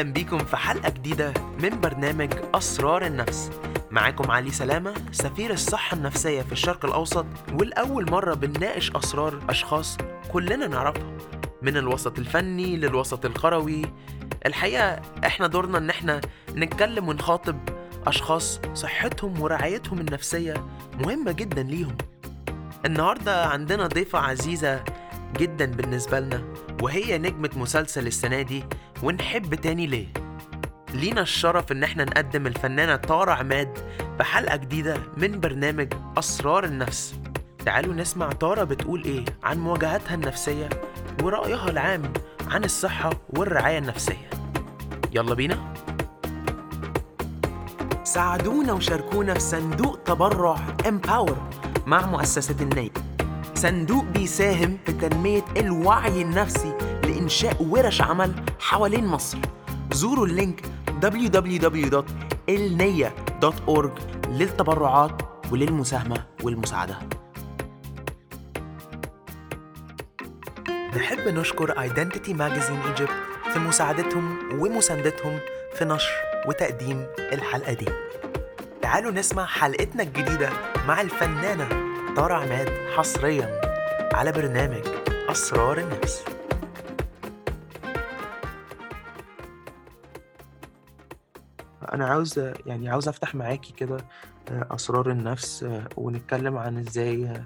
أهلا بيكم في حلقة جديدة من برنامج أسرار النفس. معاكم علي سلامة سفير الصحة النفسية في الشرق الأوسط والأول مرة بنناقش أسرار أشخاص كلنا نعرفها من الوسط الفني للوسط القروي الحقيقة إحنا دورنا إن إحنا نتكلم ونخاطب أشخاص صحتهم ورعايتهم النفسية مهمة جدا ليهم. النهاردة عندنا ضيفة عزيزة جدا بالنسبة لنا وهي نجمة مسلسل السنة دي ونحب تاني ليه؟ لينا الشرف إن إحنا نقدم الفنانة طارة عماد في حلقة جديدة من برنامج أسرار النفس. تعالوا نسمع طارة بتقول إيه عن مواجهاتها النفسية ورأيها العام عن الصحة والرعاية النفسية. يلا بينا. ساعدونا وشاركونا في صندوق تبرع Empower مع مؤسسة النية. صندوق بيساهم في تنمية الوعي النفسي لإنشاء ورش عمل حوالين مصر. زوروا ال link www.elniya.org للتبرعات وللمساهمة والمساعدة. نحب نشكر Identity Magazine Egypt في مساعدتهم ومساندتهم في نشر وتقديم الحلقة دي. تعالوا نسمع حلقتنا الجديدة مع الفنانة طارة عماد حصريا على برنامج أسرار النفس أنا عاوز يعني عاوز أفتح معاكي كده أسرار النفس ونتكلم عن إزاي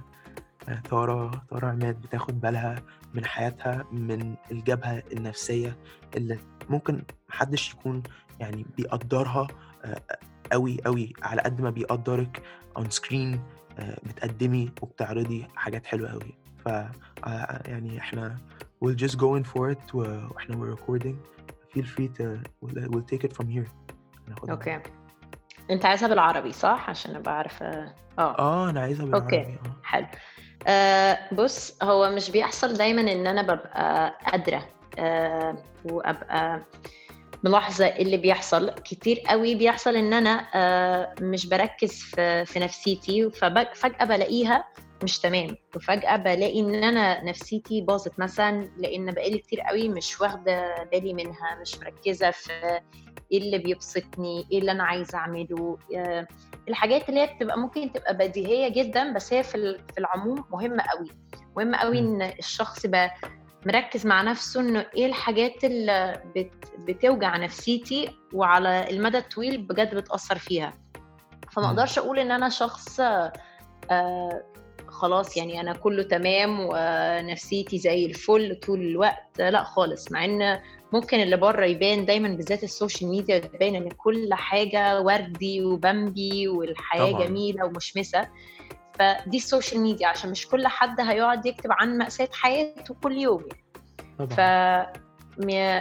طارة طارة عماد بتاخد بالها من حياتها من الجبهة النفسية اللي ممكن محدش يكون يعني بيقدرها قوي قوي على قد ما بيقدرك on screen بتقدمي وبتعرضي حاجات حلوة قوي ف يعني إحنا we'll just go in for it وإحنا we're recording. Feel free to we'll, take it from here. okay أنت عايزها بالعربي صح؟ عشان أبقى عارفة. آه. آه أنا عايزها بالعربي. okay حلو. آه بص هو مش بيحصل دايما إن أنا ببقى قادرة آه وأبقى ملاحظة اللي بيحصل. كتير قوي بيحصل إن أنا آه مش بركز في, في نفسيتي ففجاه بلاقيها مش تمام. وفجأة بلاقي إن أنا نفسيتي باظت مثلا لأن بقالي كتير قوي مش واخدة بالي منها مش مركزة في إيه اللي بيبسطني إيه اللي أنا عايزة أعمله. آه الحاجات اللي هي بتبقى ممكن تبقى بديهية جدا بس هي في في العموم مهمة قوي. مهمة قوي إن الشخص يبقى مركز مع نفسه إنه إيه الحاجات اللي بت بتوجع نفسيتي وعلى المدى الطويل بجد بتأثر فيها. فما أقدرش أقول إن أنا شخص آه خلاص يعني أنا كله تمام ونفسيتي زي الفل طول الوقت لأ خالص. مع إن ممكن اللي بره يبان دايما بالذات السوشيال ميديا تبان إن كل حاجة وردي وبمبي والحياة طبعا. جميلة ومشمسة. فدي ال social media عشان مش كل حد هيقعد يكتب عن مأساة حياته كل يوم. يعني. ف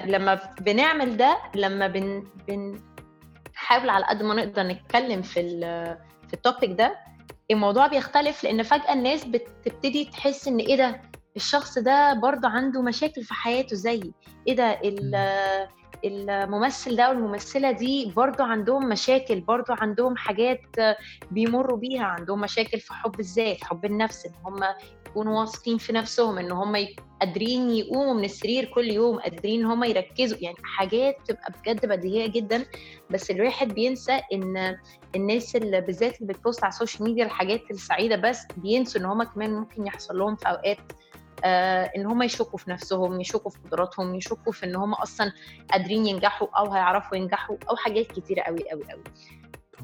لما بنعمل ده لما بن بنحاول على قد ما نقدر نتكلم في في ال topic ده الموضوع بيختلف لأن فجأة الناس بتبتدي تحس إن إيه ده؟ الشخص ده برضه عنده مشاكل في حياته زيي إيه ده؟ الممثل ده والممثلة دي برضو عندهم مشاكل برضو عندهم حاجات بيمروا بيها عندهم مشاكل في حب الذات حب النفس إن هم يكونوا واثقين في نفسهم إن هم قادرين يقوموا من السرير كل يوم قادرين إن هم يركزوا. يعني حاجات تبقى بجد بديهية جدا بس الواحد بينسى إن الناس اللي بالذات اللي بت post على ال social media الحاجات السعيدة بس بينسوا إن هم كمان ممكن يحصل لهم في أوقات إن هم يشكوا في نفسهم يشكوا في قدراتهم يشكوا في إن هم أصلا قادرين ينجحوا أو هيعرفوا ينجحوا أو حاجات كتيرة قوي قوي قوي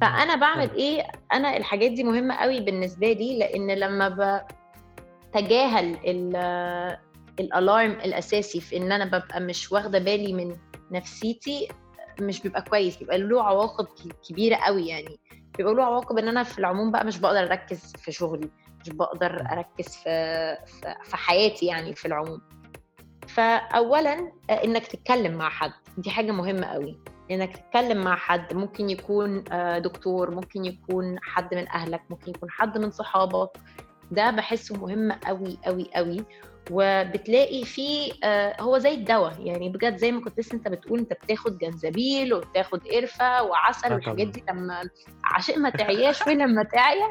فأنا بعمل إيه؟ أنا الحاجات دي مهمة قوي بالنسبة لي لأن لما بتجاهل الألارم الأساسي في إن أنا ببقى مش واخدة بالي من نفسيتي مش بيبقى كويس بيبقى له عواقب كبيرة قوي يعني. بيبقى له عواقب إن أنا في العموم بقى مش بقدر أركز في شغلي مش بقدر أركز في في حياتي يعني في العموم. فاولا إنك تتكلم مع حد دي حاجة مهمة قوي. إنك تتكلم مع حد ممكن يكون دكتور ممكن يكون حد من أهلك ممكن يكون حد من صحابك. ده بحسه مهم قوي قوي قوي. وبتلاقي فيه هو زي الدواء يعني بجد زي ما كنت لسه انت بتقول انت بتاخد جنزبيل وبتاخد قرفة وعسل والحاجات دي لما عشان ما تعياش ولما تعيا؟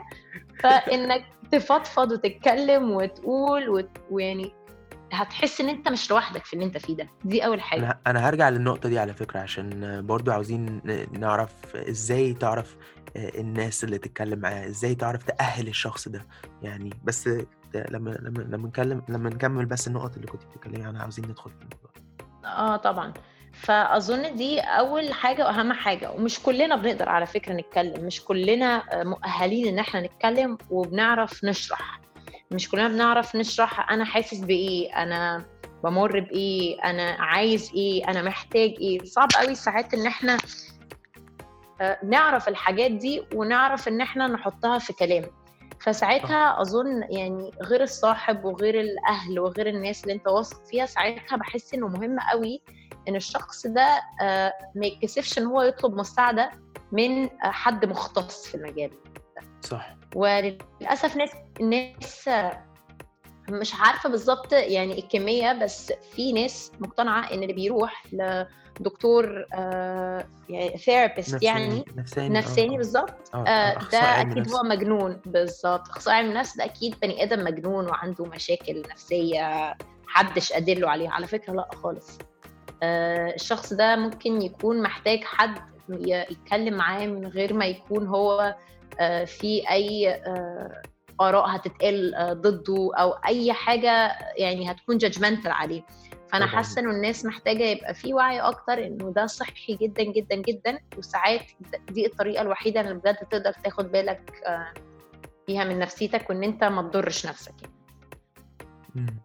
فإنك تفضفض وتتكلم وتقول ويعني هتحس إن أنت مش لوحدك في اللي أنت فيه ده. دي أول حاجة. أنا أنا هرجع للنقطة دي على فكرة عشان برضو عاوزين نعرف إزاي تعرف آه، الناس اللي تتكلم معاها إزاي تعرف تأهل الشخص ده يعني. بس لما لما لما نتكلم لما نكمل بس النقط اللي كنت بتتكلمي عنها عاوزين ندخل في الموضوع. آه طبعا. فأظن دي أول حاجة وأهم حاجة. ومش كلنا بنقدر على فكرة نتكلم. مش كلنا مؤهلين إن إحنا نتكلم وبنعرف نشرح. مش كلنا بنعرف نشرح أنا حاسس بإيه أنا بمر بإيه أنا عايز إيه أنا محتاج إيه. صعب قوي ساعات إن إحنا آه، نعرف الحاجات دي ونعرف إن إحنا نحطها في كلام. فساعتها أظن يعني غير الصاحب وغير الأهل وغير الناس اللي أنت واثق فيها ساعتها بحس إنه مهم قوي إن الشخص ده آه، ما يتكسفش إن هو يطلب مساعدة من حد مختص في المجال. صح. وللأسف ناس الناس آه، مش عارفة بالظبط يعني الكمية بس في ناس مقتنعة إن اللي بيروح لدكتور آه، يعني ثيرابيست يعني. نفساني نفساني آه. بالظبط. آه، آه، ده أكيد هو مجنون. بالظبط. أخصائي علم النفس ده أكيد بني آدم مجنون وعنده مشاكل نفسية محدش قادر له عليها. على فكرة لا خالص. آه، الشخص ده ممكن يكون محتاج حد يتكلم معاه من غير ما يكون هو آه، في أي آه، آراء هتتقال آه، ضده أو أي حاجة يعني هتكون جادجمنتال عليه. فأنا حاسة إنه الناس محتاجة يبقى في وعي أكتر إنه ده صحي جدا جدا جدا وساعات دي الطريقة الوحيدة اللي بجد تقدر تاخد بالك آه، فيها من نفسيتك وإن أنت ما تضرش نفسك يعني. مم.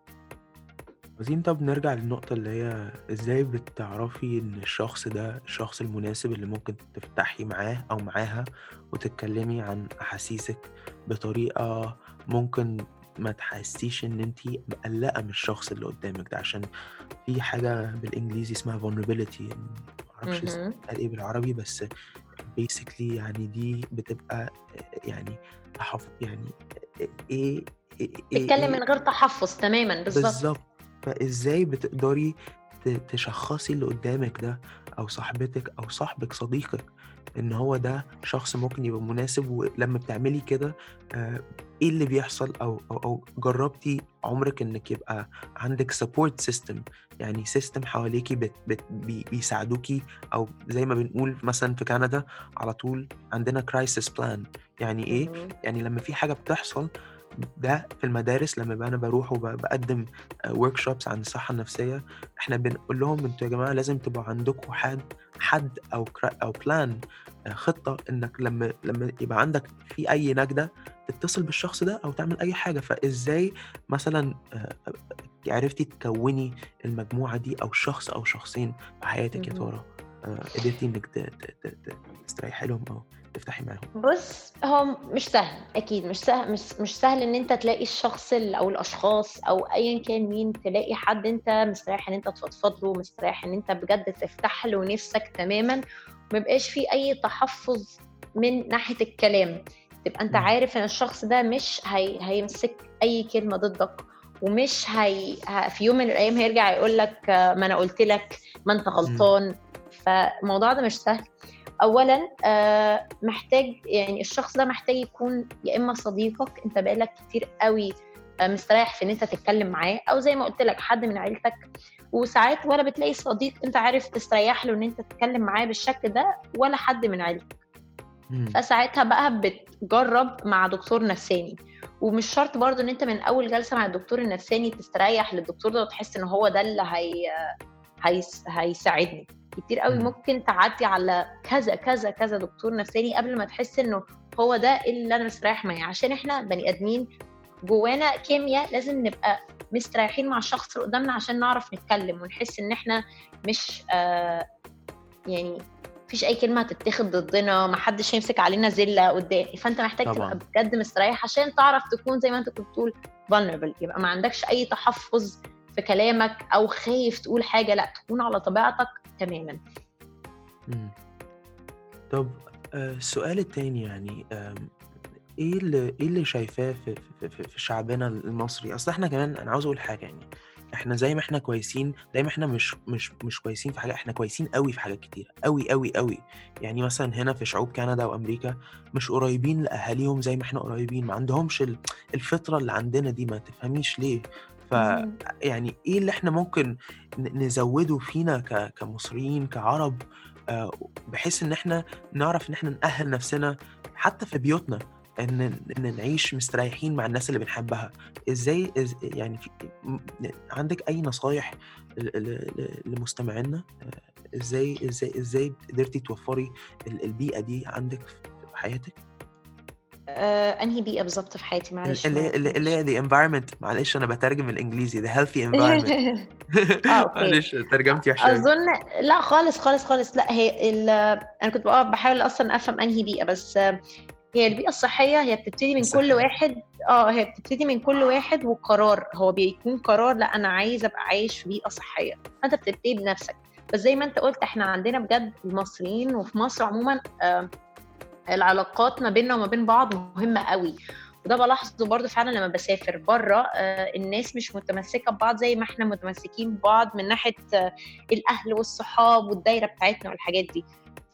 عاوزين طب نرجع للنقطة اللي هي إزاي بتعرفي إن الشخص ده الشخص المناسب اللي ممكن تفتحي معاه أو معاها وتتكلمي عن أحاسيسك بطريقة ممكن ما تحسيش إن انتي مقلقة من الشخص اللي قدامك ده؟ عشان في حاجة بالإنجليزي اسمها vulnerability معرفش. قال إيه بالعربي بس basically يعني دي بتبقى يعني تحف يعني إيه إيه إيه, اتكلم إيه. من غير تحفظ تماما بالظبط. بالظبط. فإزاي بتقدري تشخصي اللي قدامك ده؟ أو صاحبتك أو صاحبك صديقك إن هو ده شخص ممكن يبقى مناسب ولما بتعملي كده آه، إيه اللي بيحصل؟ أو أو, أو جربتي عمرك إنك يبقى عندك support system يعني system حواليكي بت بت بي- بيساعدوكي؟ أو زي ما بنقول مثلا في كندا على طول عندنا crisis plan يعني إيه. يعني لما في حاجة بتحصل ده في المدارس لما أنا بروح وبقدم workshops عن الصحة النفسية إحنا بنقول لهم أنتوا يا جماعة لازم تبقى عندكم حد حد أو أو plan خطة إنك لما لما يبقى عندك في أي نجدة تتصل بالشخص ده أو تعمل أي حاجة. فإزاي مثلا آه، عرفتي تكوني المجموعة دي أو شخص أو شخصين في حياتك يا. ترى؟ آه، قدرتي إنك تستريحي لهم أو تفتحي معاهم. بص هو مش سهل أكيد مش سهل مش, مش سهل إن أنت تلاقي الشخص ال- أو الأشخاص أو ايا كان مين تلاقي حد أنت مستريح إن أنت تفضفض له مستريح إن أنت بجد تفتح له نفسك تماما. ما يبقاش في أي تحفظ من ناحية الكلام. تبقى أنت. عارف إن الشخص ده مش هي... هيمسك أي كلمة ضدك ومش هي... في يوم من الأيام هيرجع يقول لك آه، ما أنا قلت لك ما أنت غلطان. فالموضوع ده مش سهل. اولا آه، محتاج يعني الشخص ده محتاج يكون يا إما صديقك أنت بقالك كتير قوي آه، مستريح في إن أنت تتكلم معاه أو زي ما قلت لك حد من عيلتك. وساعات ولا بتلاقي صديق أنت عارف تستريح له إن أنت تتكلم معاه بالشكل ده ولا حد من عيلتك. فساعتها بقى بتجرب مع دكتور نفساني. ومش شرط برضو إن أنت من أول جلسة مع الدكتور النفساني تستريح للدكتور ده وتحس إن هو ده اللي هي... هيساعدني. كتير قوي مم. ممكن تعدي على كذا كذا كذا دكتور نفساني قبل ما تحس إنه هو ده اللي أنا مستريح معاه. عشان إحنا بني آدمين جوانا كيمياء لازم نبقى مستريحين مع الشخص اللي قدامنا عشان نعرف نتكلم ونحس إن إحنا مش آه يعني مفيش أي كلمة هتتاخد ضدنا محدش هيمسك علينا زلة قدام. فأنت محتاج طبعا. تبقى بجد مستريح عشان تعرف تكون زي ما أنت كنت بتقول vulnerable. يبقى ما عندكش أي تحفظ في كلامك أو خايف تقول حاجة لأ تكون على طبيعتك تماما. طب آه، السؤال التاني يعني إيه اللي إيه اللي شايفاه في, في, في, في شعبنا المصري؟ أصل إحنا كمان أنا عاوز أقول حاجة يعني إحنا زي ما إحنا كويسين زي ما إحنا مش مش مش كويسين في حاجة إحنا كويسين قوي في حاجات كتيرة قوي قوي قوي. يعني مثلا هنا في شعوب كندا وأمريكا مش قريبين لأهاليهم زي ما إحنا قريبين ما عندهمش ال- الفطرة اللي عندنا دي ما تفهميش ليه. فيعني إيه اللي إحنا ممكن نزوده فينا كمصريين كعرب آه، بحيث إن إحنا نعرف إن إحنا نأهل نفسنا حتى في بيوتنا إن إن نعيش مستريحين مع الناس اللي بنحبها؟ إزاي إز يعني في عندك أي نصايح لمستمعينا؟ آه، إزاي إزاي إزاي قدرتي توفري البيئة دي عندك في حياتك؟ آه، أنهي بيئة بالظبط في حياتي؟ معلش اللي اللي اللي هي the environment. معلش أنا بترجم الإنجليزي. The healthy environment. آه معلش ترجمتي وحشة أظن لا خالص خالص خالص. لا هي ال... أنا كنت بحاول أصلا أفهم أنهي بيئة بس هي البيئة الصحية هي بتبتدي من. كل واحد آه هي بتبتدي من كل واحد وقرار. هو بيكون قرار لا أنا عايز أبقى عايش في بيئة صحية. فأنت بتبتدي بنفسك. بس زي ما أنت قلت إحنا عندنا بجد المصريين وفي مصر عموما آه العلاقات ما بيننا وما بين بعض مهمة قوي. وده بلاحظه برضه فعلا لما بسافر بره آه الناس مش متمسكة ببعض زي ما إحنا متمسكين ببعض من ناحية آه الأهل والصحاب والدايرة بتاعتنا والحاجات دي.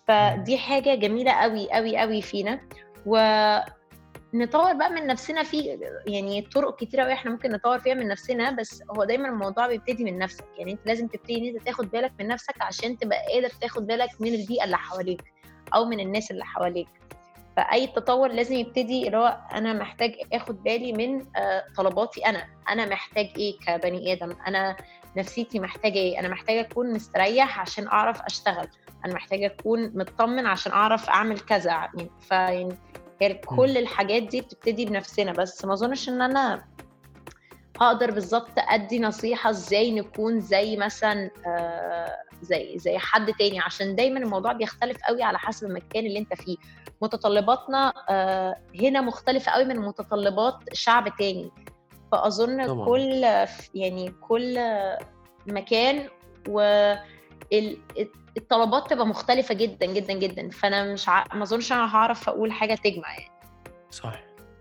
فدي حاجة جميلة قوي قوي قوي فينا. ونطور بقى من نفسنا في يعني طرق كتيره قوي إحنا ممكن نطور فيها من نفسنا بس هو دايما الموضوع بيبتدي من نفسك. يعني انت لازم تبتدي إن انت تاخد بالك من نفسك عشان تبقى قادر تاخد بالك من البيئة اللي حواليك. أو من الناس اللي حواليك. فأي تطور لازم يبتدي اللي هو أنا محتاج آخد بالي من آه، طلباتي أنا. أنا محتاج إيه كبني آدم؟ أنا نفسيتي محتاجة إيه؟ أنا محتاجة أكون مستريح عشان أعرف أشتغل. أنا محتاجة أكون مطمن عشان أعرف أعمل كذا. يعني فيعني كل الحاجات دي بتبتدي بنفسنا. بس ما أظنش إن أنا هقدر بالظبط أدي نصيحة إزاي نكون زي مثلا آه زي زي حد تاني عشان دايما الموضوع بيختلف قوي على حسب المكان اللي انت فيه. متطلباتنا آه هنا مختلفة قوي من متطلبات شعب تاني. فأظن طبعا. كل يعني كل مكان و الطلبات تبقى مختلفة جدا جدا جدا. فأنا مش ع... ما أظنش أنا هعرف أقول حاجة تجمع يعني. صح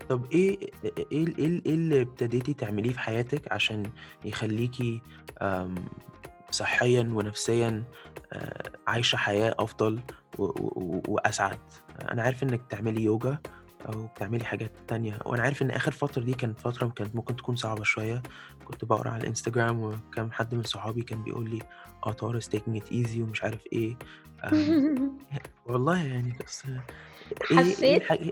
طب إيه إيه إيه إيه اللي ابتديتي تعمليه في حياتك عشان يخليكي صحيا ونفسيا آه، عايشة حياة أفضل وأسعد. أنا عارف إنك تعملي يوجا أو بتعملي حاجات تانية وأنا عارف إن آخر فترة دي كانت فترة كانت ممكن تكون صعبة شوية. كنت بقرأ على الإنستجرام وكان حد من صحابي كان بيقول لي آه طارق taking it easy ومش عارف إيه. والله يعني بس إيه إيه إيه الحاجة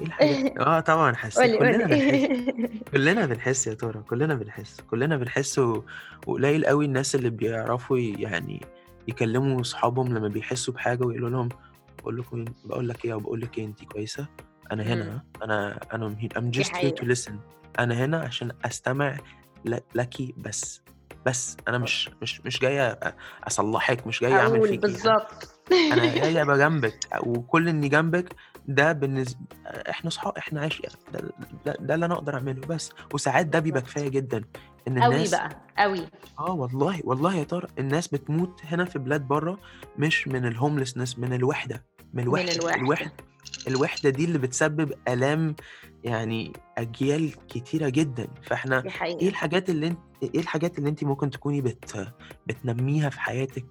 آه طبعا حسيت. كلنا بنحس كلنا بنحس يا ترى كلنا بنحس كلنا بنحس وقليل قوي الناس اللي بيعرفوا يعني يكلموا صحابهم لما بيحسوا بحاجة ويقولوا لهم بقول لكم بقول لك إيه أو بقول لك إيه انت كويسة؟ أنا هنا. أنا أنا I'm just here to listen. أنا هنا عشان أستمع لك بس بس. أنا مش مش مش جاي أصلحك مش جاي أعمل فيك بالظبط أنا جاي أبقى جنبك وكل إني جنبك ده بالنسبة إحنا صحاب إحنا عايش ده, ده, ده اللي أنا أقدر أعمله بس. وساعات ده بيبقى كفاية جدا إن الناس قوي بقى قوي. آه والله والله يا ترى الناس بتموت هنا في بلاد بره مش من ال homelessness من الوحدة من الوحده من الوحدة, الوحدة. الوحدة دي اللي بتسبب آلام يعني أجيال كتيرة جدا. فإحنا إيه الحاجات اللي انت إيه الحاجات اللي انت ممكن تكوني بت بتنميها في حياتك؟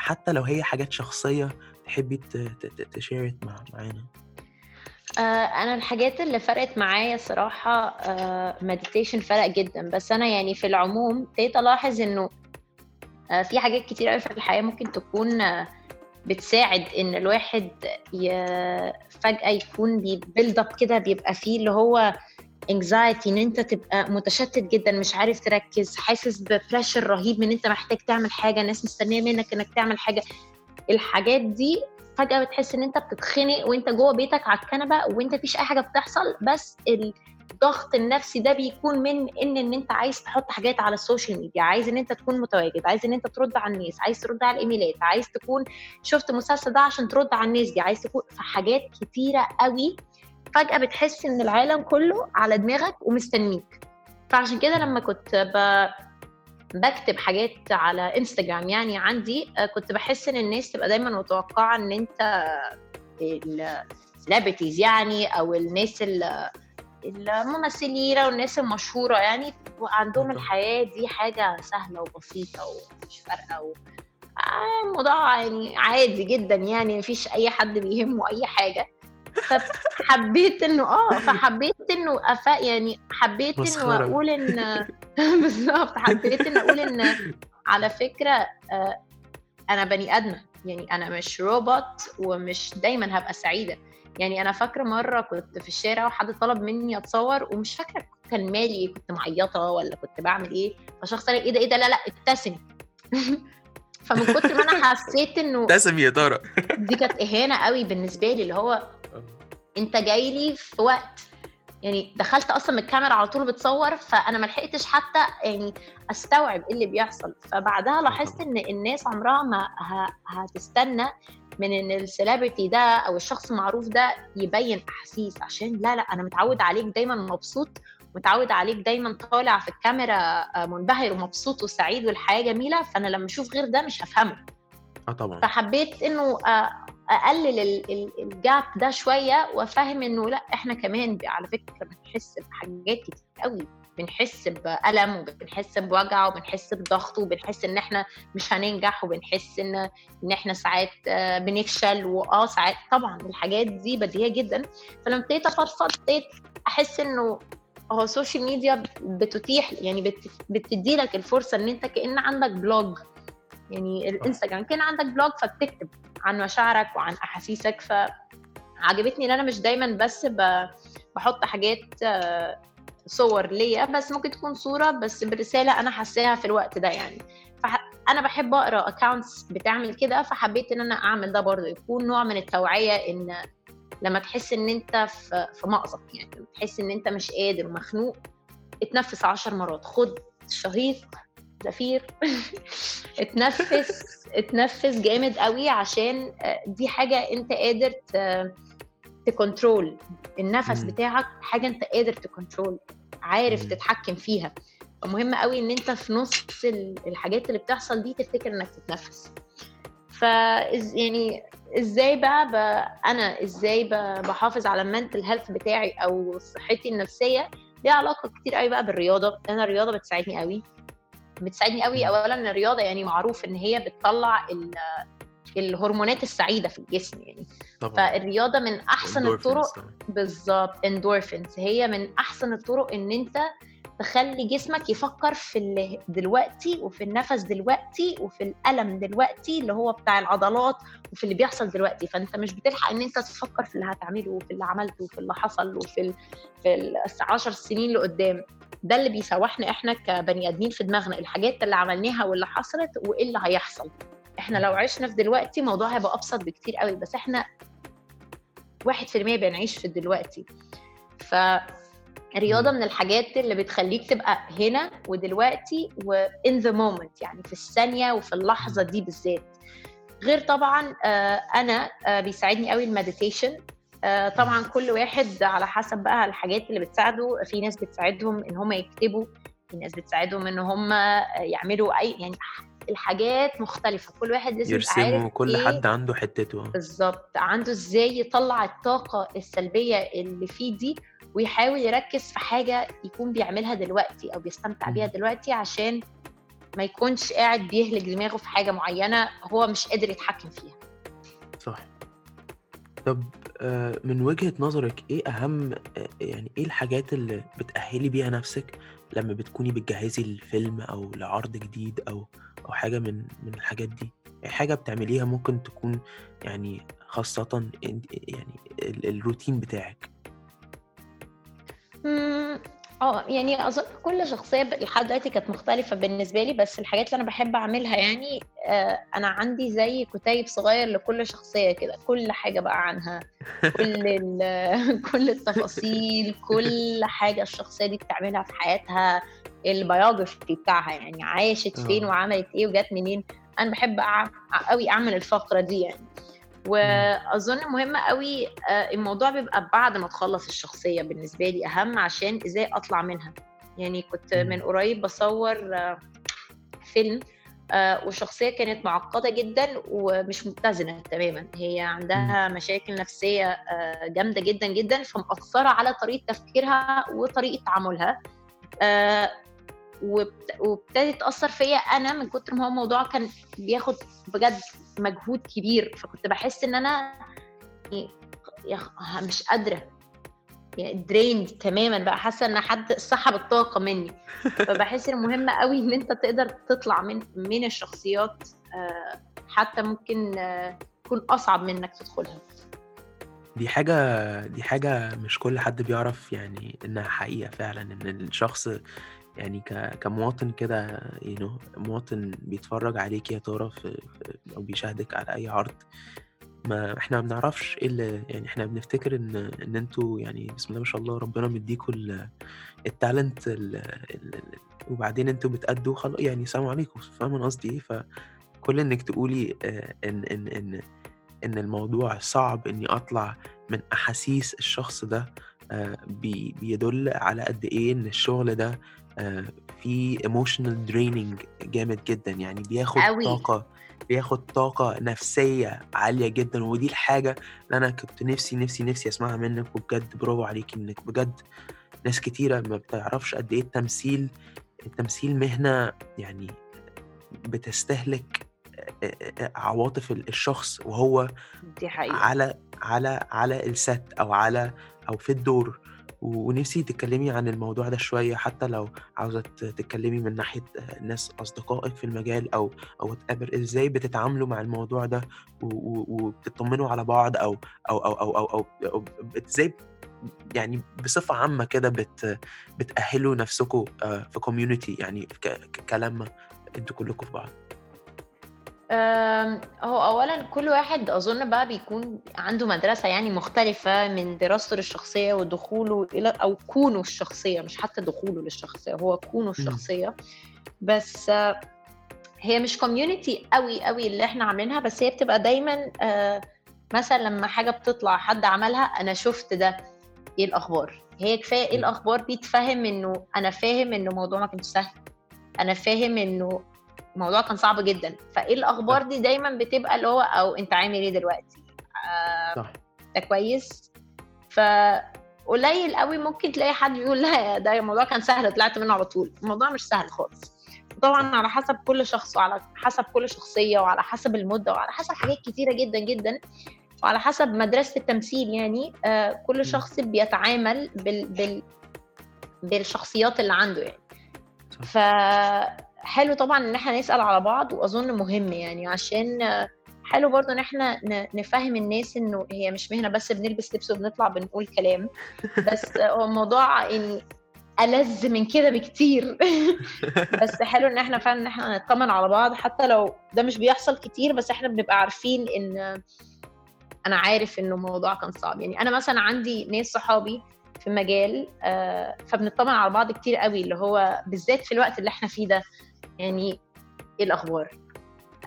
حتى لو هي حاجات شخصية تحبي مع معانا. آه أنا الحاجات اللي فرقت معايا صراحة meditation آه فرق جدا. بس أنا يعني في العموم ابتديت ألاحظ إنه آه في حاجات كتير قوي في الحياة ممكن تكون بتساعد إن الواحد فجأة يكون بي build up كده بيبقى فيه اللي هو anxiety إن أنت تبقى متشتت جدا مش عارف تركز حاسس ب pressure رهيب من أنت محتاج تعمل حاجة الناس مستنية منك إنك تعمل حاجة. الحاجات دي فجأة بتحس إن أنت بتتخنق وأنت جوه بيتك على الكنبة وأنت مفيش أي حاجة بتحصل. بس الضغط النفسي ده بيكون من إن إن أنت عايز تحط حاجات على ال social media عايز إن أنت تكون متواجد عايز إن أنت ترد على الناس عايز ترد على الإيميلات عايز تكون شفت مسلسل ده عشان ترد على الناس دي عايز تكون في حاجات كتيرة قوي فجأة بتحس إن العالم كله على دماغك ومستنيك. فعشان كده لما كنت ب... بكتب حاجات على انستجرام يعني عندي آه، كنت بحس إن الناس تبقى دايما متوقعة إن أنت السليبرتيز يعني أو الناس الممثلين والناس المشهورة يعني عندهم الحياة دي حاجة سهلة وبسيطة ومش فارقة و... آه، الموضوع يعني عادي جدا يعني مفيش أي حد بيهمه أي حاجة. فحبيت إنه آه فحبيت إنه أفا يعني حبيت إنه. أقول إن بالظبط حبيت ان أقول إن على فكرة آه، أنا بني آدمة يعني أنا مش روبوت ومش دايما هبقى سعيدة. يعني أنا فاكرة مرة كنت في الشارع وحد طلب مني أتصور ومش فاكرة كان مالي كنت معيطة ولا كنت بعمل إيه فشخص قال إيه ده إيه ده لا لا ابتسم. فمن كتر ما أنا حسيت إنه ابتسم يا ترى. دي كانت إهانة قوي بالنسبة لي اللي هو انت جاي لي في وقت يعني دخلت أصلا من الكاميرا على طول بتصور فأنا ما لحقتش حتى يعني أستوعب إيه اللي بيحصل. فبعدها لاحظت إن الناس عمرها ما هتستنى من إن السيلبرتي ده أو الشخص المعروف ده يبين أحاسيس. عشان لا لا أنا متعود عليك دايما مبسوط متعود عليك دايما طالع في الكاميرا آه، منبهر ومبسوط وسعيد والحياة جميلة فأنا لما أشوف غير ده مش هفهمه. آه طبعا. فحبيت إنه آه، أقلل ال- ال- الجاب ده شوية وأفهم إنه لأ إحنا كمان على فكرة بنحس بحاجات كتير قوي. بنحس بألم وبنحس بوجع وبنحس بضغط وبنحس إن إحنا مش هننجح وبنحس ان إن إحنا ساعات آه، بنفشل وآه ساعات طبعا الحاجات دي بديهية جدا. فلما ابتديت أفضفض ابتديت أحس إنه هو ال social media بتتيح يعني بت- بتدي لك الفرصة إن أنت كأن عندك blog يعني الإنستجرام كأن عندك blog فبتكتب. عن مشاعرك وعن أحاسيسك. فعجبتني إن أنا مش دايما بس بحط حاجات آه، صور ليا بس ممكن تكون صورة بس برسالة أنا حاساها في الوقت ده يعني. فانا بحب أقرأ accounts بتعمل كده فحبيت إن أنا أعمل ده برضه يكون نوع من التوعية إن لما تحس إن أنت في مأزق يعني لما تحس إن أنت مش قادر ومخنوق اتنفس عشر مرات خد شهيق زفير. اتنفس اتنفس جامد قوي عشان آه، دي حاجة انت قادر ت control النفس. بتاعك حاجة انت قادر ت control عارف. تتحكم فيها. فمهم قوي ان انت في نص ال- الحاجات اللي بتحصل دي تفتكر انك تتنفس. ف يعني إزاي بقى, بقى أنا إزاي ب- بحافظ على ال mental health بتاعي أو صحتي النفسية؟ ليها علاقة كتير قوي بقى بالرياضة. أنا الرياضة بتساعدني قوي. بتساعدني قوي. اولا الرياضة يعني معروف إن هي بتطلع الهرمونات السعيدة في الجسم يعني. طبعا. فالرياضة من أحسن الطرق. بالظبط اندورفينز هي من أحسن الطرق إن أنت تخلي جسمك يفكر في اللي دلوقتي وفي النفس دلوقتي وفي الألم دلوقتي اللي هو بتاع العضلات وفي اللي بيحصل دلوقتي. فأنت مش بتلحق إن أنت تفكر في اللي هتعمله وفي اللي عملته وفي اللي حصل وفي ال... في العشر سنين اللي قدام ده اللي بيسوحنا إحنا كبني آدمين في دماغنا الحاجات اللي عملناها واللي حصلت وإيه اللي هيحصل. إحنا لو عشنا في دلوقتي الموضوع هيبقى أبسط بكتير قوي بس إحنا واحد في المية بنعيش في دلوقتي. فالرياضة. من الحاجات اللي بتخليك تبقى هنا ودلوقتي و in the moment يعني في الثانية وفي اللحظة دي بالذات. غير طبعا آه، أنا آه، بيساعدني قوي المديتيشن. طبعا كل واحد على حسب بقى الحاجات اللي بتساعده. في ناس بتساعدهم إن هم يكتبوا في ناس بتساعدهم إن هم يعملوا أي يعني الحاجات مختلفة. كل واحد لازم يرسموا كل إيه حد عنده حتته. بالظبط. عنده إزاي يطلع الطاقة السلبية اللي فيه دي ويحاول يركز في حاجة يكون بيعملها دلوقتي أو بيستمتع. بيها دلوقتي عشان ما يكونش قاعد بيهلك دماغه في حاجة معينة هو مش قادر يتحكم فيها. صح. طب آه، من وجهة نظرك إيه أهم آه، يعني إيه الحاجات اللي بتأهلي بيها نفسك لما بتكوني بتجهزي الفيلم أو لعرض جديد أو أو حاجة من من الحاجات دي. يعني حاجة بتعمليها ممكن تكون يعني خاصة إن- يعني ال- الروتين بتاعك. آه يعني اظن كل شخصية لحد دلوقتي كانت مختلفة بالنسبة لي بس الحاجات اللي أنا بحب أعملها يعني آه أنا عندي زي كتيب صغير لكل شخصية كده كل حاجة بقى عنها. كل كل التفاصيل كل حاجة الشخصية دي بتعملها في حياتها. البيوجرافي بتاعها يعني عاشت فين آه. وعملت إيه وجت منين. أنا بحب قوي أعمل الفقرة دي يعني. وأظن مهم قوي آه، الموضوع بيبقى بعد ما تخلص الشخصية بالنسبة لي أهم عشان إزاي أطلع منها. يعني كنت. من قريب بصور آه، فيلم وشخصية كانت معقدة جدا ومش متزنة تماما. هي عندها مشاكل نفسية جامدة جدا جدا فمأثرة على طريقة تفكيرها وطريقة تعاملها. وابتدت تأثر فيا أنا من كتر ما هو الموضوع كان بياخد بجد مجهود كبير. فكنت بحس إن أنا يعني. مش قادرة. يعني درين تماما بقى. حاسة إن حد سحب الطاقة مني. فبحس ان مهم قوي إن أنت تقدر تطلع من من الشخصيات آه، حتى ممكن آه، تكون أصعب من انك تدخلها. دي حاجة دي حاجة مش كل حد بيعرف يعني إنها حقيقة فعلا إن الشخص يعني. كمواطن كده you know مواطن بيتفرج عليك يا ترى في... في... أو بيشاهدك على أي عرض ما إحنا ما بنعرفش إيه اللي يعني إحنا بنفتكر إن إن أنتوا يعني بسم الله ما شاء الله ربنا مديكوا ال- التالنت ال- ال- ال- وبعدين أنتوا بتأدوا خلاص يعني سلام عليكم فاهم أنا قصدي إيه فكل إنك تقولي آه، إن إن إن إن الموضوع صعب إني أطلع من أحاسيس الشخص ده آه، بي- بيدل على قد إيه إن الشغل ده آه، فيه emotional draining جامد جدا. يعني بياخد قوي. طاقة بياخد طاقة نفسية عالية جدا. ودي الحاجة اللي أنا كنت نفسي نفسي نفسي أسمعها منك. وبجد برافو عليك إنك بجد ناس كتيرة ما بتعرفش قد إيه التمثيل التمثيل مهنة يعني بتستهلك عواطف الشخص. وهو دي حقيقة. على على على الست أو على أو في الدور. ونفسي تتكلمي عن الموضوع ده شوية حتى لو عاوزة تتكلمي من ناحية ناس أصدقائك في المجال أو أو whatever إزاي بتتعاملوا مع الموضوع ده وبتطمنوا على بعض أو أو أو أو أو, أو, أو إزاي يعني بصفة عامة كده بت بتأهلوا نفسكم آه، في كوميونتي يعني كلام أنتوا كلكم في بعض. هو اولا كل واحد أظن بقى بيكون عنده مدرسة يعني مختلفة من دراسته للشخصية ودخوله إلى أو كونه الشخصية مش حتى دخوله للشخصية هو كونه الشخصية. بس هي مش كوميونتي قوي قوي اللي إحنا عاملينها بس هي بتبقى دايما آه، مثلا لما حاجة بتطلع حد عملها أنا شفت ده إيه الأخبار؟ هي كفاية إيه. الأخبار؟ دي تفهم إنه أنا فاهم إنه الموضوع ما كانش سهل. أنا فاهم إنه الموضوع كان صعب جدا. فإيه الأخبار دي دايما بتبقى اللي هو أو أنت عامل إيه دلوقتي؟ آه صح. ده كويس؟ فقليل قوي ممكن تلاقي حد يقول لا ده الموضوع كان سهل طلعت منه على طول. الموضوع مش سهل خالص. طبعا على حسب كل شخص وعلى حسب كل شخصية وعلى حسب المدة وعلى حسب حاجات كتيرة جدا جدا. وعلى حسب مدرسة التمثيل يعني آه كل. شخص بيتعامل بال بال بالشخصيات اللي عنده يعني. صح. فحلو طبعا إن إحنا نسأل على بعض وأظن مهم يعني عشان حلو برضو إن إحنا نفهم الناس إنه هي مش مهنة بس بنلبس لبس وبنطلع بنقول كلام بس هو الموضوع إن ألذ من كده بكتير. بس حلو إن إحنا فعلا إن إحنا نطمن على بعض حتى لو ده مش بيحصل كتير بس إحنا بنبقى عارفين إن أنا عارف إنه الموضوع كان صعب. يعني أنا مثلا عندي ناس صحابي في مجال آه، فبنطمن على بعض كتير قوي اللي هو بالذات في الوقت اللي إحنا فيه ده. يعني إيه الأخبار؟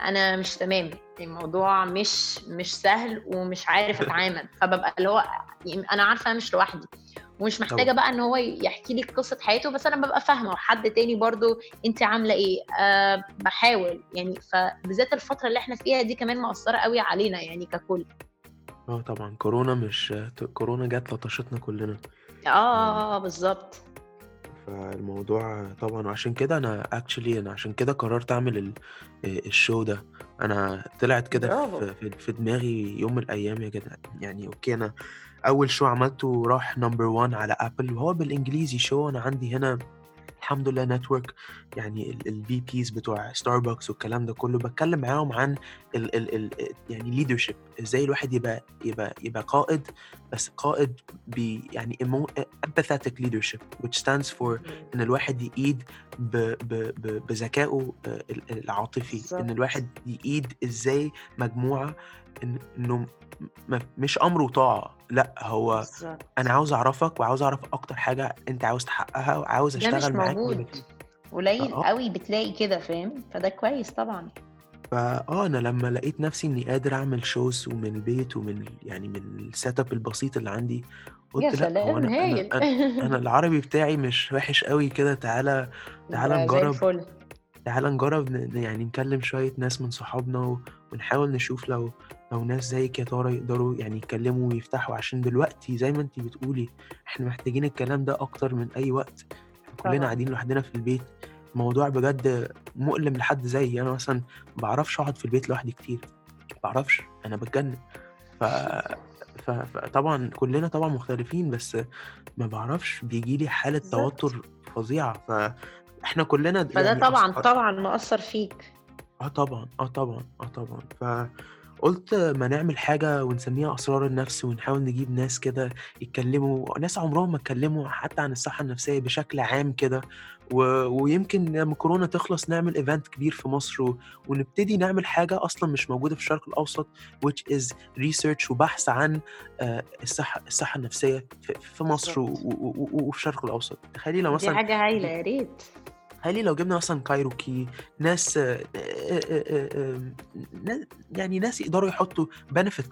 أنا مش تمام. الموضوع مش مش سهل ومش عارف أتعامل. فببقى اللي هو يعني أنا عارفة أنا مش لوحدي. ومش محتاجة بقى إن هو يحكي لي قصة حياته بس أنا ببقى فاهمة. وحد تاني برضو أنت عاملة إيه؟ أه بحاول. يعني فبالذات الفترة اللي إحنا فيها دي كمان مؤثره قوي علينا يعني ككل. آه طبعا. كورونا مش كورونا جت لطشتنا كلنا. آه آه آه، بالظبط. فالموضوع طبعا عشان كده أنا actually أنا عشان كده قررت أعمل ال- ال show ده. أنا طلعت كده برافو. في في في دماغي يوم من الأيام يا جدع يعني okay أنا أول show عملته راح number 1 على ابل وهو بالإنجليزي show أنا عندي هنا الحمد لله network يعني ال VPs بتوع ستاربكس والكلام ده كله بتكلم معاهم عن ال ال ال يعني leadership إزاي الواحد يبقى يبقى يبقى قائد بس قائد ب يعني empathetic leadership which stands for إن الواحد يقيد بذكائه آه، ال- العاطفي إن الواحد يقيد إزاي مجموعة إن إنه م- مش أمر وطاعه لأ هو بالظبط. أنا عاوز أعرفك وعاوز أعرف أكتر حاجة أنت عاوز تحققها وعاوز ده مش أشتغل معاك موجود. قليل فآه. قوي بتلاقي كده فاهم؟ فده كويس طبعا. فآه أنا لما لقيت نفسي إني قادر أعمل shows ومن البيت ومن ال- يعني من ال setup البسيط اللي عندي يا قلت لأ هو سلام أنا أنا هايل. أنا, أنا العربي بتاعي مش وحش قوي كده تعالى تعالى زي نجرب. الفل. تعالى نجرب ن- يعني نكلم شوية ناس من صحابنا و- ونحاول نشوف لو لو ناس زيك يا ترى يقدروا يعني يتكلموا ويفتحوا عشان دلوقتي زي ما انتي بتقولي إحنا محتاجين الكلام ده أكتر من أي وقت. إحنا كلنا طبعا. قاعدين لوحدنا في البيت. الموضوع بجد مؤلم لحد زيي. أنا مثلا ما بعرفش أقعد في البيت لوحدي كتير. ما بعرفش. أنا بتجنن. ف ف فطبعًا كُلّنا طبعًا مختلفين، بس ما باعرفش بييجي لي حالة. توتُّر فظيعة، فإحنا كُلّنا فده يعني طبعًا، أص طبعًا مأثّر فيك. آه طبعًا، آه طبعًا، آه طبعًا. فقُلت ما نعمل حاجة ونسمّيها أسرار النَفْس ونحاول نجيب ناس كده يتكلّموا، ناس عمرهم ما اتكلّموا حتى عن الصحّة النفسية بشكل عام كده، و ويمكن لمّا كورونا تخلص نعمل event كبير في مصر و ونبتدي نعمل حاجة أصلًا مش موجودة في الشرق الأوسط which is research وبحث عن آآ الصحّة الصحّة النفسية في في مصر و. و و وفي الشرق الأوسط. تخيّلي لو دي مثلًا حاجة هايلة، يا ريت. تخيّلي لو جِبنا مثلًا كايروكي، ناس آآ آآ آآ آمم ن يعني ناس يقدروا يحطّوا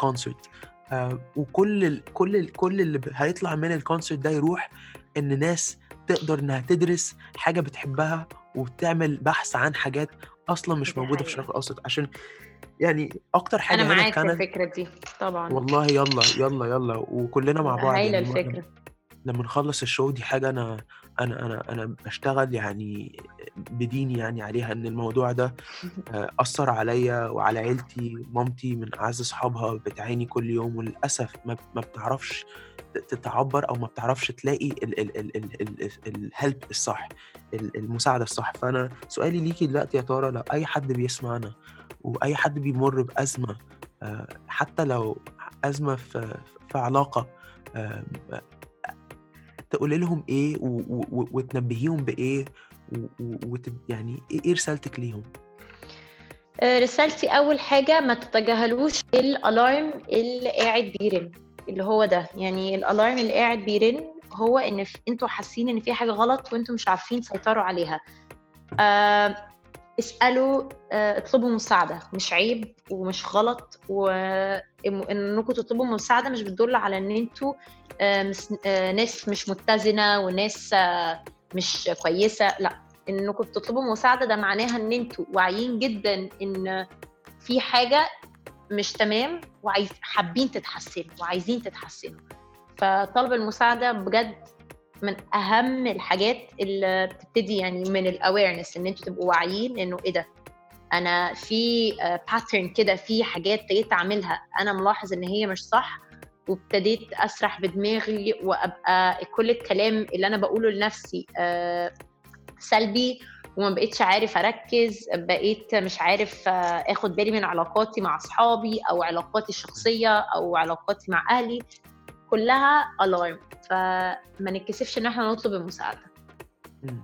concert آآ وكل ال كل ال كل اللي هيطلع من الconcert ده يروح إن ناس تقدر إنّها تدرس حاجة بتحبّها وتعمل بحث عن حاجات أصلًا مش دي موجودة في الشرق. الأوسط، عشان يعني حاجة هنا في معاك في كندا الفكرة دي، طبعًا. والله يالّا، يالّا، يالّا وكُلّنا مع بعض، هايلة يعني الفكرة. لمّا نخلّص الshow دي حاجة أنا أنا أنا أنا باشتغل يعني بديني يعني عليها، إن الموضوع ده آآ أثّر عليّا وعلى عيلتي، مامتي من أعز أصحابها بتعاني كل يوم وللأسف ما بتعرفش تتعبّر أو ما بتعرفش تلاقي ال ال ال ال ال الhelp الصح، ال المساعدة الصح. فأنا سؤالي ليكِ دلوقتي يا تارة لو أي حد بيسمعنا وأي حد بيمُر بأزمة آآ حتى لو أزمة في آمم أ تقولي لهم إيه و و وتنبّهيهم و وت يعني إيه إيه رسالتِك ليهم؟ آآ رسالتي أول حاجة ما تتجاهلوش ال alarm اللي قاعد بيرن، اللي هو ده، يعني ال alarm اللي قاعد بيرن هو ف أنتم حاسين إن في حاجة غلط وأنتم مش عارفين تسيطروا عليها. آآ اسألوا آآ اطلبوا مساعدة، مش عيب ومش غلط و إم إنكم تطلبوا مساعدة مش بتدُل على مس آآ ناس مش متّزنة وناس مش كويسة، لأ، إنكم بتطلبوا مساعدة ده معناها إن أنتم واعيين جدًا إن في حاجة مش تمام وعايز حابين تتحسّنوا وعايزين تتحسّنوا. فطلب المساعدة بجد من أهم الحاجات اللي بتبتدي يعني من الawareness إن أنتم تبقوا واعيين إنه إيه ده، أنا في pattern كده، في حاجات ابتديت أعملها أنا ملاحظ إن هي مش صح وابتديت أسرح بدماغي وأبقى كل الكلام اللي أنا باقوله لنَفْسي آآ سلبي وما بقيتش عارف أركّز، بقيت مش عارف آخُد بالي من علاقاتي مع أصحابي أو علاقاتي الشخصية أو علاقاتي مع أهلي، كُلّها alarm فما نتكسفش إن إحنا نطلب المساعدة. إمم.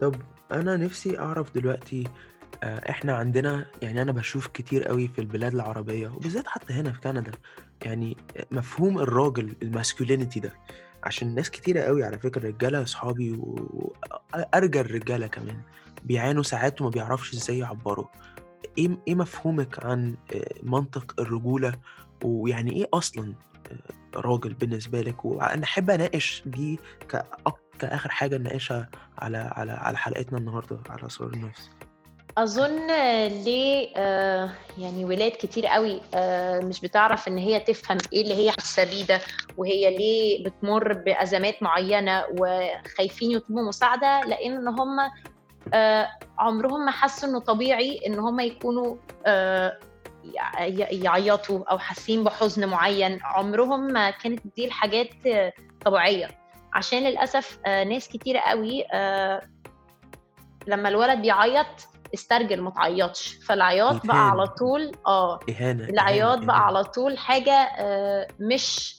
طَب أنا نِفْسي أعرف دلوقتي آآ إحنا عندنا يعني أنا باشوف كتير أوي في البلاد العربية وبالذات حتى هنا في كندا، يعني مفهوم الراجل الmasculinity ده، عشان ناس كتيرة أوي على فكرة رجالة أصحابي و أ أرجل الرجالة كمان، بيعانوا ساعات وما بيعرفوش إزاي يعبّروا. م إيه مفهومِك عن آآ منطق الرجولة ويعني إيه أصلًا آآ راجل بالنسبة لِك؟ وأنا أحب أناقش دي كأك كآخر حاجة نناقشها على على على حلقتنا النهارده على أسرار النَفْس. أظن ليه آآ يعني ولاد كتير أوي آآ مش بتعرف إن هي تفهم إيه اللي هي حاسة بيه ده، وهي ليه بتمُر بأزمات معيّنة وخايفين يطلبوا مساعدة، لإن هم آآ عمرهم ما حسّوا إنه طبيعي إن هم يكونوا ي يعيّطوا أو حاسين بحزن معيّن، عمرهم ما كانت دي الحاجات طبيعية، عشان للأسف آآ ناس كتيرة أوي آآ لمّا الولد بيعيّط استرجل ما تعيّطش، فالعياط بقى على. طول آه، إهانة، العياط بقى. على طول حاجة آآ مش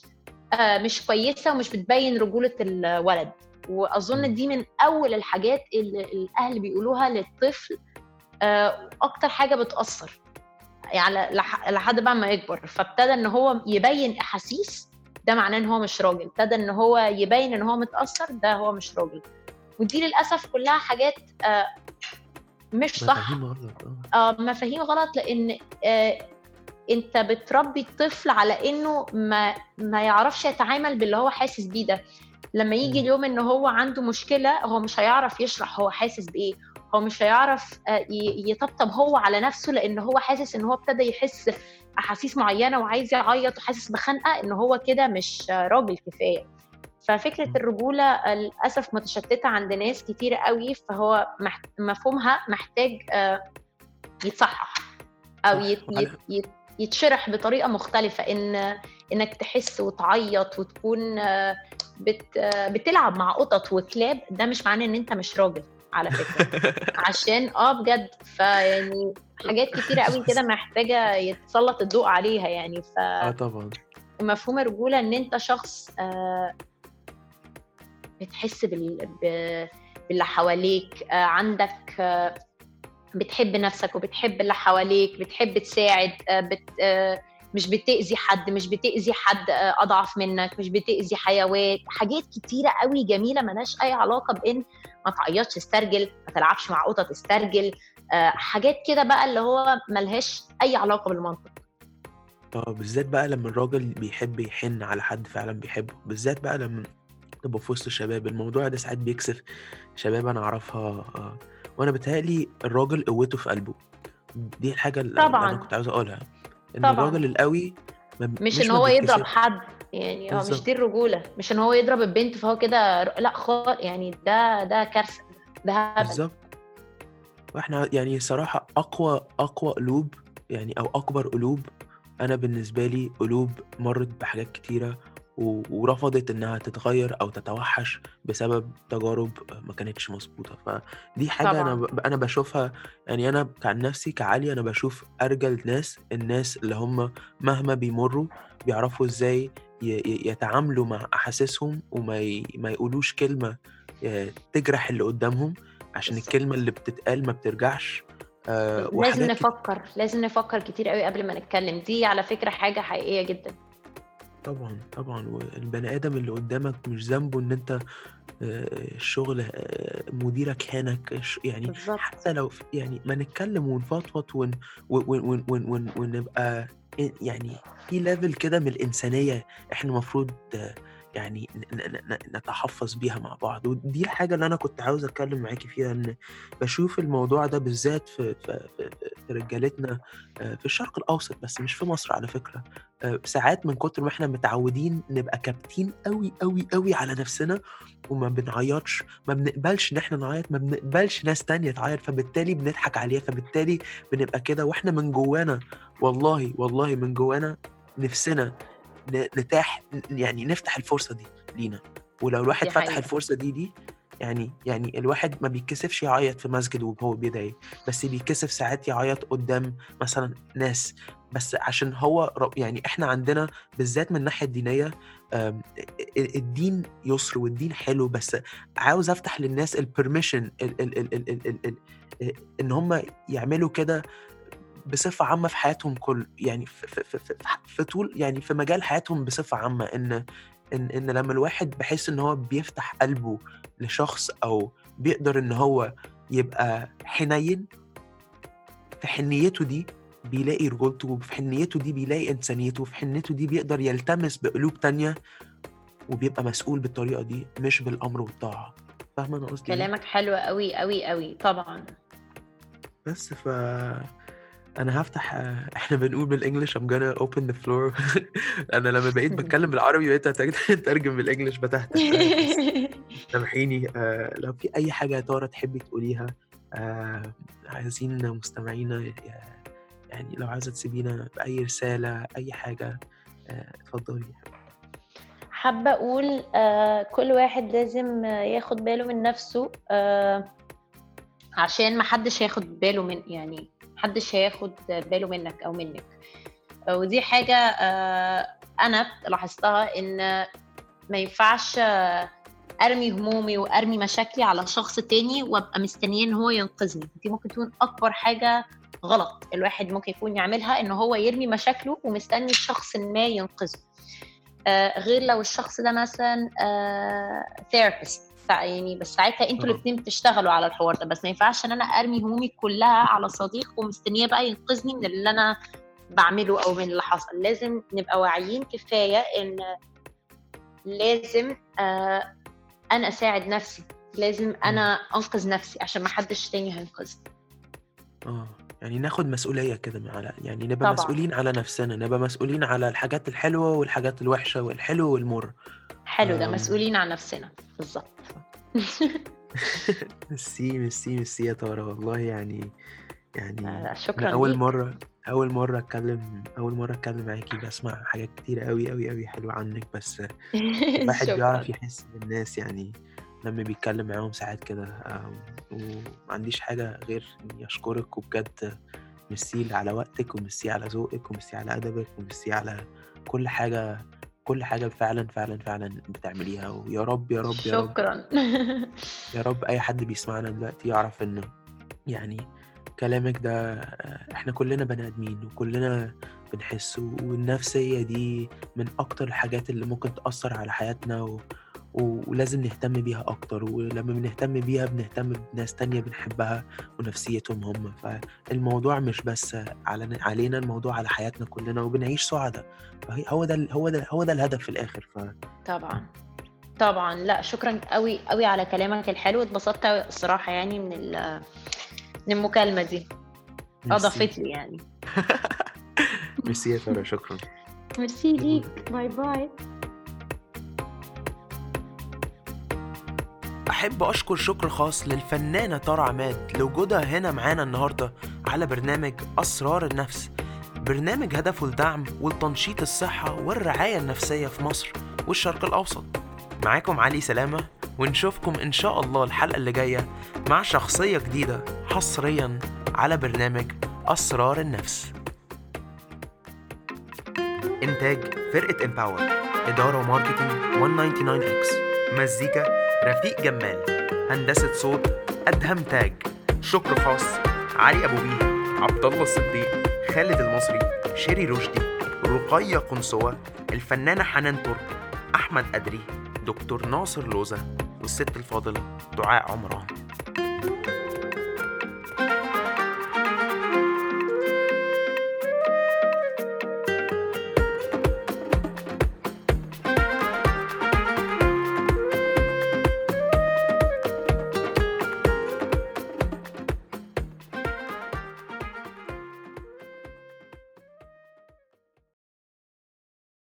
آآ مش كويسة ومش بتبيّن رجولة الولد، إمم. دي من أول الحاجات اللي الأهل بيقولوها للطفل آآ أكتر حاجة بتأثّر، يعني لح لحد بقى أمّا يكبر، فابتدى إن هو يبيّن أحاسيس، ده معناه إن هو مش راجل، ابتدى إن هو يبيّن إن هو متأثّر، ده هو مش راجل، ودي للأسف كُلّها حاجات مش صح مفاهيم غلط آه. آه، مفاهيم غلط لإن آآ أنت بتربّي الطفل على إنه ما ما يعرفش يتعامل باللي هو حاسس بيه ده، لمّا إمم. اليوم إن هو عنده مشكلة هو مش هيعرف يشرح هو حاسس بإيه، هو مش هيعرف ي يطبطب هو على نَفْسه لإن هو حاسس إن هو ابتدى يحس أحاسيس معيّنة وعايز يعيّط وحاسس بخنقة، إن هو كده مش راجل كفاية. ففكرة إمم. الرجولة للأسف متشتتة عند ناس كتيرة أوي، فهو مفهومها محتاج آآ يتصحّح يت يت يت يتشرح بطريقة مختلفة إن إنك تحس وتعيط وتكون آه، بت آه، بتلعب مع قطط وكلاب ده مش معناه إن أنت مش راجل على فكرة. عشان آه بجد. فيعني حاجات كتيرة قوي كده محتاجة يتسلط الضوء عليها يعني. ف آه طبعا. مفهوم الرجولة إن أنت شخص آه بتحس. باللي حواليك آه عندك آه بتحب نفسك وبتحب اللي حواليك بتحب تساعد آه بت... مش بتأذي حد مش بتأذي حد أضعف منك مش بتأذي حيوان حاجات كتيرة قوي جميلة ملهاش أي علاقة بإن ما تعيطش استرجل ما تلعبش مع قطط استرجل آه حاجات كده بقى اللي هو ملهاش أي علاقة بالمنطق آه بالذات بقى لما الراجل بيحب يحن على حد فعلا بيحبه بالذات بقى لما تبقى في وسط الشباب الموضوع ده ساعات بيكسف شباب أنا أعرفها آه. وأنا بتهيألي الراجل قوته في قلبه. دي الحاجة اللي أنا طبعا. كنت عاوز أقولها إن طبعا. الراجل القوي مش مش إن هو يضرب حد يعني آه مش دي الرجولة. مش إن هو يضرب البنت فهو كده لأ خالص يعني ده ده كارثة ده هبل. بالظبط. وإحنا يعني صراحة أقوى أقوى قلوب يعني أو أكبر قلوب أنا بالنسبة لي قلوب مرت بحاجات كتيرة و- ورفضت إنها تتغير أو تتوحش بسبب تجارب ما كانتش مظبوطة. فدي أنا طبعا. ب- أنا بشوفها يعني أنا عن نفسي كعلي أنا بشوف أرجل ناس الناس اللي هم مهما بيمروا بيعرفوا إزاي ي- يتعاملوا مع أحاسيسهم وما ي- ما يقولوش كلمة آه، تجرح اللي قدامهم عشان الكلمة اللي بتتقال ما بترجعش. آه لازم. نفكر لازم نفكر كتير قوي قبل ما نتكلم. دي على فكرة حاجة حقيقية جدا. طبعا طبعا. والبني آدم اللي قدامك مش ذنبه أنت آه، الشغل آه، مديرك هانك يعني بالظبط. حتى لو يعني ما نتكلم ونفضفض ون ون ون ون ون ونبقى يعني في ليفل كده من الإنسانية. إحنا المفروض آه، يعني نتحفظ بيها مع بعض. ودي الحاجة اللي أنا كنت عاوز أتكلم معاكي فيها إن بشوف الموضوع ده بالذات في في في, رجالتنا آه، في الشرق الأوسط بس مش في مصر على فكرة. آه، ساعات من كتر ما إحنا متعودين نبقى كابتين قوي قوي قوي على نفسنا وما بنعيطش ما بنقبلش إن إحنا نعيط ما بنقبلش ناس تانية تعيط فبالتالي بنضحك عليها فبالتالي بنبقى كده. وإحنا من جوانا والله والله من جوانا نفسنا نتاح يعني نفتح الفرصة دي لينا. ولو الواحد فتح حقيقة. الفرصة دي دي يعني يعني الواحد ما بيتكسفش يعيط في مسجد وهو بيدعي بس بيتكسف ساعات يعيط قدام مثلا ناس. بس عشان هو يعني إحنا عندنا بالذات من الناحية الدينية آم، ال- الدين يسر والدين حلو بس عاوز أفتح للناس البرميشن إن هم يعملوا كده بصفة عامة في حياتهم كل يعني في, في, في, في, طول يعني في مجال حياتهم بصفة عامة ان ان إن لما الواحد بحس إن هو بيفتح قلبه لشخص أو بيقدر إن هو يبقى حنين في حنيته دي بيلاقي رجولته وفي حنيته دي بيلاقي إنسانيته وفي حنيته دي بيقدر يلتمس بقلوب تانية وبيبقى مسؤول بالطريقة دي مش بالأمر والطاعة فاهمة أنا قصدي إيه؟ كلامك حلو قوي قوي قوي طبعا بس ف أنا هفتح إحنا بنقول بالإنجلش I'm gonna open the floor. أنا لما بقيت بتكلم بالعربي بقيت اترجم بالإنجلش بتهته سامحيني آه، لو في أي حاجة يا ترى تحبي تقوليها آه، عايزين مستمعينا ي- يعني لو عايزة تسيبينا بأي رسالة أي حاجة آه، اتفضلي. حابة أقول آه كل واحد لازم آه، ياخد باله من نفسه آه عشان محدش هياخد باله من يعني محدش هياخد باله منك أو منك. آه، ودي حاجة آه أنا لاحظتها إن ما ينفعش آه، أرمي همومي وأرمي مشاكلي على شخص تاني وأبقى مستنية إن هو ينقذني. دي ممكن تكون أكبر حاجة غلط الواحد ممكن يكون يعملها إن هو يرمي مشاكله ومستني شخص ما ينقذه. آه، غير لو الشخص ده مثلا ثيرابيست يعني بس ساعتها أنتوا. الاثنين بتشتغلوا على الحوار ده. بس ما ينفعش إن أنا أرمي همومي كلها على صديق ومستنية بقى ينقذني من اللي أنا بعمله أو من اللي حصل. لازم نبقى واعيين كفاية إن لازم آه، أنا أساعد نفسي. لازم أنا أنقذ نفسي عشان ما حدش تاني هينقذني. آه يعني ناخد مسؤولية كده من على يعني نبقى طبعا. مسؤولين على نفسنا نبقى مسؤولين على الحاجات الحلوة والحاجات الوحشة والحلو والمر. حلو ده آم، مسؤولين عن نفسنا. بالظبط. ميرسي ميرسي ميرسي يا ترى والله يعني يعني آه، أنا شكرا أول ليك. مرة أول مرّة أتكلّم أول مرّة أتكلّم معاكِ باسمع حاجات كتيرة أوي، أوي، أوي حلوة عنِّك، بس الواحد بيعرف شكرًا. يحس بالناس يعني. لمّا بيتكلّم معاهم ساعات كده آمم، وما عنديش حاجة غير إنّي أشكرِك وبجد ميرسي على وقتِك وميرسي على ذوقِك وميرسي على أدبِك وميرسي على كل حاجة كل حاجة فعلًا، فعلًا، فعلًا بتعمليها ويا رب، يا رب، يا رب شكرًا. يا رب أي حد بيسمعنا دلوقتي يعرف إنه يعني كلامِك ده آآ إحنا كُلّنا بني آدمين وكُلّنا بنحس والنفسية دي من أكتر الحاجات اللي ممكن تأثّر على حياتنا ولازم نهتم بيها أكتر، ولمّا بنهتم بيها بنهتم بناس تانية بنحبها ونفسيتهم هم، فالموضوع مش بس علن علينا، الموضوع على حياتنا كُلّنا وبنعيش سُعدا، فهي هو ده هو ده هو ده الهدف في الآخر ف طبعًا، طبعًا، لأ شكرًا أوي، أوي على كلامك الحلو، اتبسطت أوي الصراحة يعني من ال من المكالمة دي،. أضافت لي يعني. ميرسي يا شكرًا. ميرسي ليك، bye، bye. أحب أشكر شكر خاص للفنانة تارة عماد. لوجودها هنا معانا النهاردة على برنامج أسرار النفس. برنامج هدفه الدعم والتنشيط الصحة والرعاية النفسية في مصر والشرق الأوسط. معاكم علي سلامة ونشوفكم إن شاء الله الحلقة اللي جاية مع شخصية جديدة حصريا على برنامج أسرار النفس. إنتاج فرقة إمباور إدارة و marketing 199 إكس مزيكا رفيق جمال هندسة صوت أدهم تاج شكر خاص علي أبو بيه عبد الله الصديق خالد المصري شيري رشدي رقية قنصوة الفنانة حنان ترك أحمد أدري دكتور ناصر لوزة والست الفاضلة دعاء عمران.